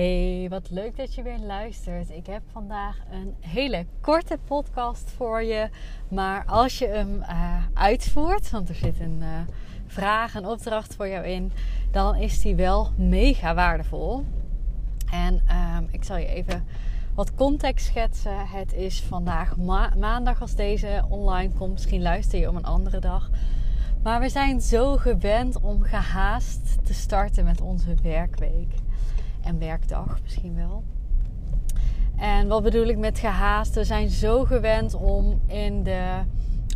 Hey, wat leuk dat je weer luistert. Ik heb vandaag een hele korte podcast voor je. Maar als je hem uh, uitvoert, want er zit een uh, vraag, een opdracht voor jou in, dan is die wel mega waardevol. En uh, ik zal je even wat context schetsen. Het is vandaag ma maandag als deze online komt. Misschien luister je om een andere dag. Maar we zijn zo gewend om gehaast te starten met onze werkweek en werkdag misschien wel. En wat bedoel ik met gehaast? We zijn zo gewend om in de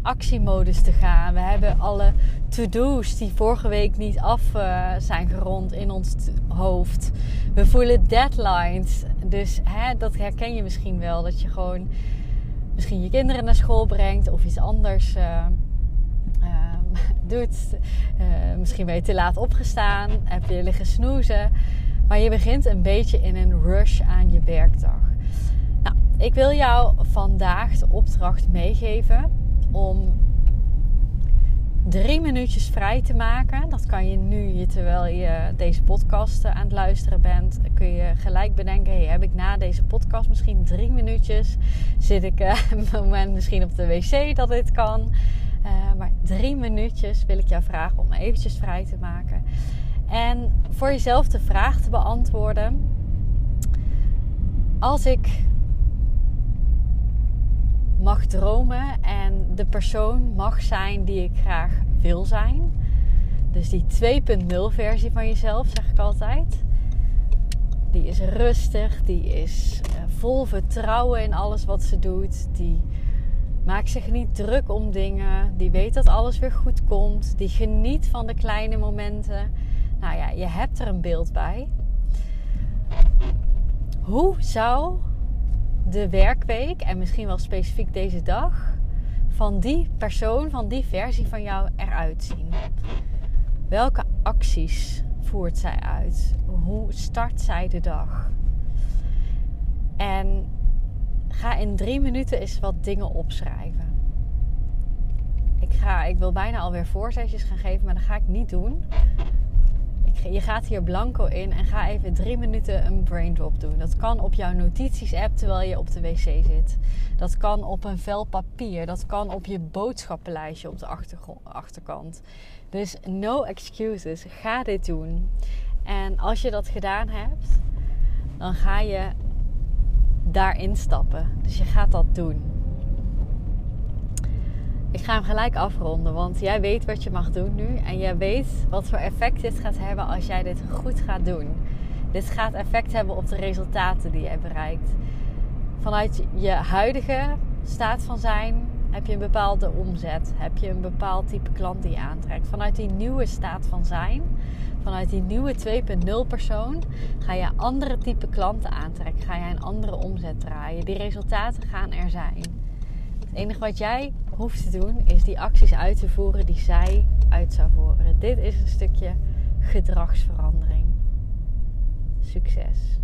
actiemodus te gaan. We hebben alle to-do's die vorige week niet af uh, zijn gerond in ons hoofd. We voelen deadlines. Dus hè, dat herken je misschien wel. Dat je gewoon misschien je kinderen naar school brengt of iets anders uh, uh, doet. misschien ben je te laat opgestaan. Heb je liggen snoezen. Maar je begint een beetje in een rush aan je werkdag. Nou, ik wil jou vandaag de opdracht meegeven om drie minuutjes vrij te maken. Dat kan je nu, terwijl je deze podcast aan het luisteren bent, kun je gelijk bedenken: hey, heb ik na deze podcast misschien drie minuutjes? Zit ik uh, moment misschien op de wc dat dit kan? Uh, maar drie minuutjes wil ik jou vragen om eventjes vrij te maken. En voor jezelf de vraag te beantwoorden: als ik mag dromen en de persoon mag zijn die ik graag wil zijn. Dus die 2.0 versie van jezelf, zeg ik altijd. Die is rustig, die is eh, vol vertrouwen in alles wat ze doet. Die maakt zich niet druk om dingen. Die weet dat alles weer goed komt. Die geniet van de kleine momenten. Nou ja, je hebt er een beeld bij. Hoe zou de werkweek en misschien wel specifiek deze dag van die persoon, van die versie van jou eruit zien? Welke acties voert zij uit? Hoe start zij de dag? En ga in drie minuten eens wat dingen opschrijven. Ik, ga, ik wil bijna alweer voorzetjes gaan geven, maar dat ga ik niet doen je gaat hier blanco in en ga even drie minuten een brain drop doen. Dat kan op jouw notities-app terwijl je op de wc zit. Dat kan op een vel papier. Dat kan op je boodschappenlijstje op de achterkant. Dus no excuses. Ga dit doen. En als je dat gedaan hebt, dan ga je daarin stappen. Dus je gaat dat doen. Ik ga hem gelijk afronden, want jij weet wat je mag doen nu. En jij weet wat voor effect dit gaat hebben als jij dit goed gaat doen. Dit gaat effect hebben op de resultaten die je bereikt. Vanuit je huidige staat van zijn heb je een bepaalde omzet. Heb je een bepaald type klant die je aantrekt. Vanuit die nieuwe staat van zijn, vanuit die nieuwe 2.0 persoon, ga je andere type klanten aantrekken. Ga je een andere omzet draaien. Die resultaten gaan er zijn. Het enige wat jij hoeft te doen is die acties uit te voeren die zij uit zou voeren. Dit is een stukje gedragsverandering. Succes!